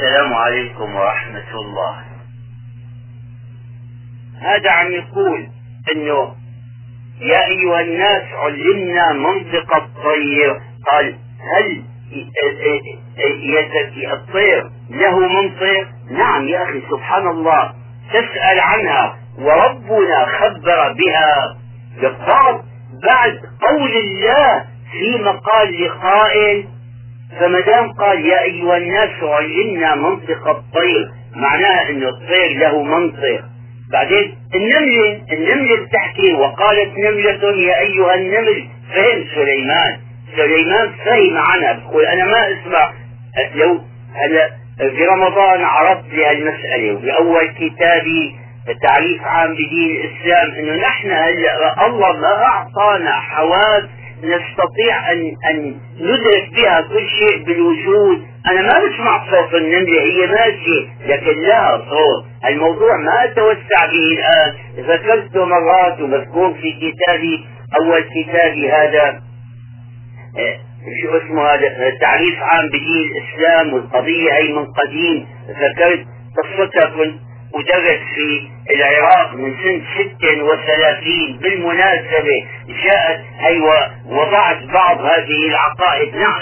السلام عليكم ورحمة الله. هذا عم يقول إنه يا أيها الناس علمنا منطق الطير. قال هل الطير له منطق؟ نعم يا أخي سبحان الله. تسأل عنها وربنا خبر بها. بالضبط. بعد قول الله في مقال لقائل فما دام قال يا أيها الناس علمنا منطق الطير. معناها انه الطير له منطق. بعدين النملة النملة بتحكي وقالت نملة يا أيها النمل. فهم سليمان. سليمان فهم عنها بقول أنا ما أسمع. لو هلا في رمضان عرضت لي هالمسألة وبأول كتابي تعريف عام بدين الإسلام إنه نحن هلأ الله ما أعطانا حواس نستطيع أن أن ندرك بها كل شيء بالوجود. أنا ما بسمع صوت النملة هي ماشية لكن لها صوت. الموضوع ما أتوسع به الآن. ذكرته مرات ومذكور في كتابي أول كتابي هذا آه، شو اسمه هذا؟ تعريف عام بدين الإسلام والقضية هي من قديم ذكرت. قصتها كنت ودرس في العراق من سنة 36 بالمناسبة جاءت هي وضعت بعض هذه العقائد نعم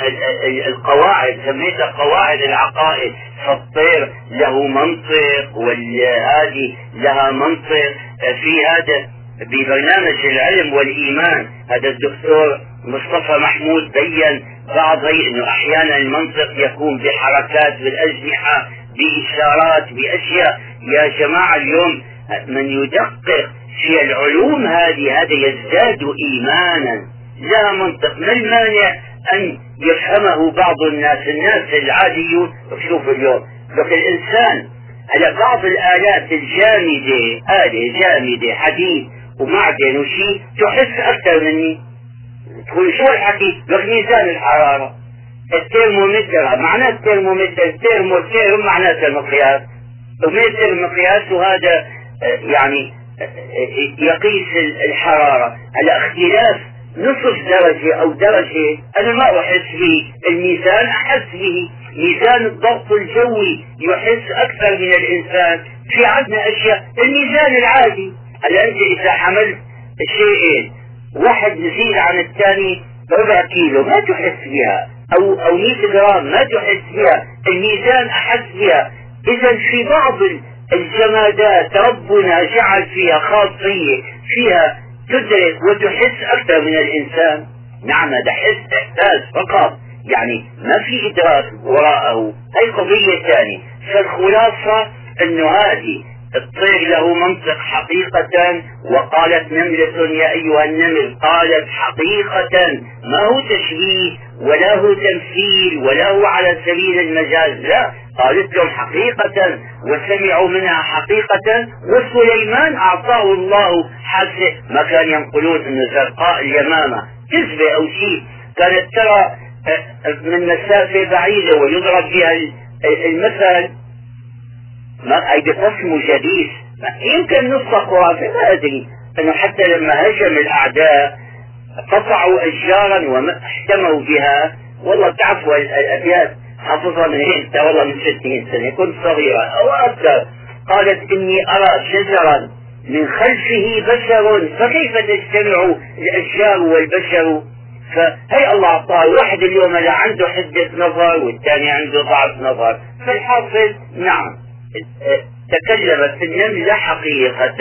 القواعد سميتها قواعد العقائد. فالطير له منطق وهذه لها منطق. في هذا ببرنامج العلم والإيمان هذا الدكتور مصطفى محمود بين بعض إنه أحيانا المنطق يكون بحركات بالأجنحة بإشارات بأشياء. يا جماعة اليوم من يدقق في العلوم هذه هذا يزداد إيمانا. لا منطق ما المانع أن يفهمه بعض الناس؟ الناس العاديون شوف اليوم لك الإنسان على بعض الآلات الجامدة آلة جامدة حديد ومعدن وشيء تحس أكثر مني. تقول شو الحكي؟ لك ميزان الحرارة. الترمومتر معناه الترمومتر ترمو ترم معناته المقياس ومتر مقياس وهذا آه، يعني يقيس الحرارة. على اختلاف نصف درجة أو درجة أنا ما أحس به. الميزان أحس به. ميزان الضغط الجوي يحس أكثر من الإنسان. في عندنا أشياء. الميزان العادي. هلا أنت إذا حملت شيئين واحد يزيد عن الثاني ربع كيلو ما تحس بها. أو أو 100 جرام ما تحس بها. الميزان أحس بها. إذا في بعض الجمادات ربنا جعل فيها خاصية فيها تدرك وتحس أكثر من الإنسان. نعم هذا حس إحساس فقط. يعني ما في إدراك وراءه. هي قضية ثانية؟ فالخلاصة أنه هذه الطير له منطق حقيقة وقالت نملة يا أيها النمل قالت حقيقة. ما هو تشبيه ولا هو تمثيل ولا هو على سبيل المجاز. لا قالت لهم حقيقة وسمعوا منها حقيقة وسليمان أعطاه الله حاسة ما كان ينقلون أن زرقاء اليمامة. كذبة أو شيء. كانت ترى آه، من مسافة بعيدة ويضرب بها المثل. ما أي بقسم جديد. يمكن نص خرافة ما أدري. أنه حتى لما هجم الأعداء قطعوا أشجارا واحتموا بها. والله تعرفوا الأبيات. حافظها من والله من ستين سنة كنت صغيرة أو أكثر قالت إني أرى شجرا من خلفه بشر فكيف تجتمع الأشجار والبشر. فهي الله أعطاه واحد اليوم لا عنده حدة نظر والثاني عنده ضعف نظر. فالحاصل نعم تكلمت النملة حقيقة.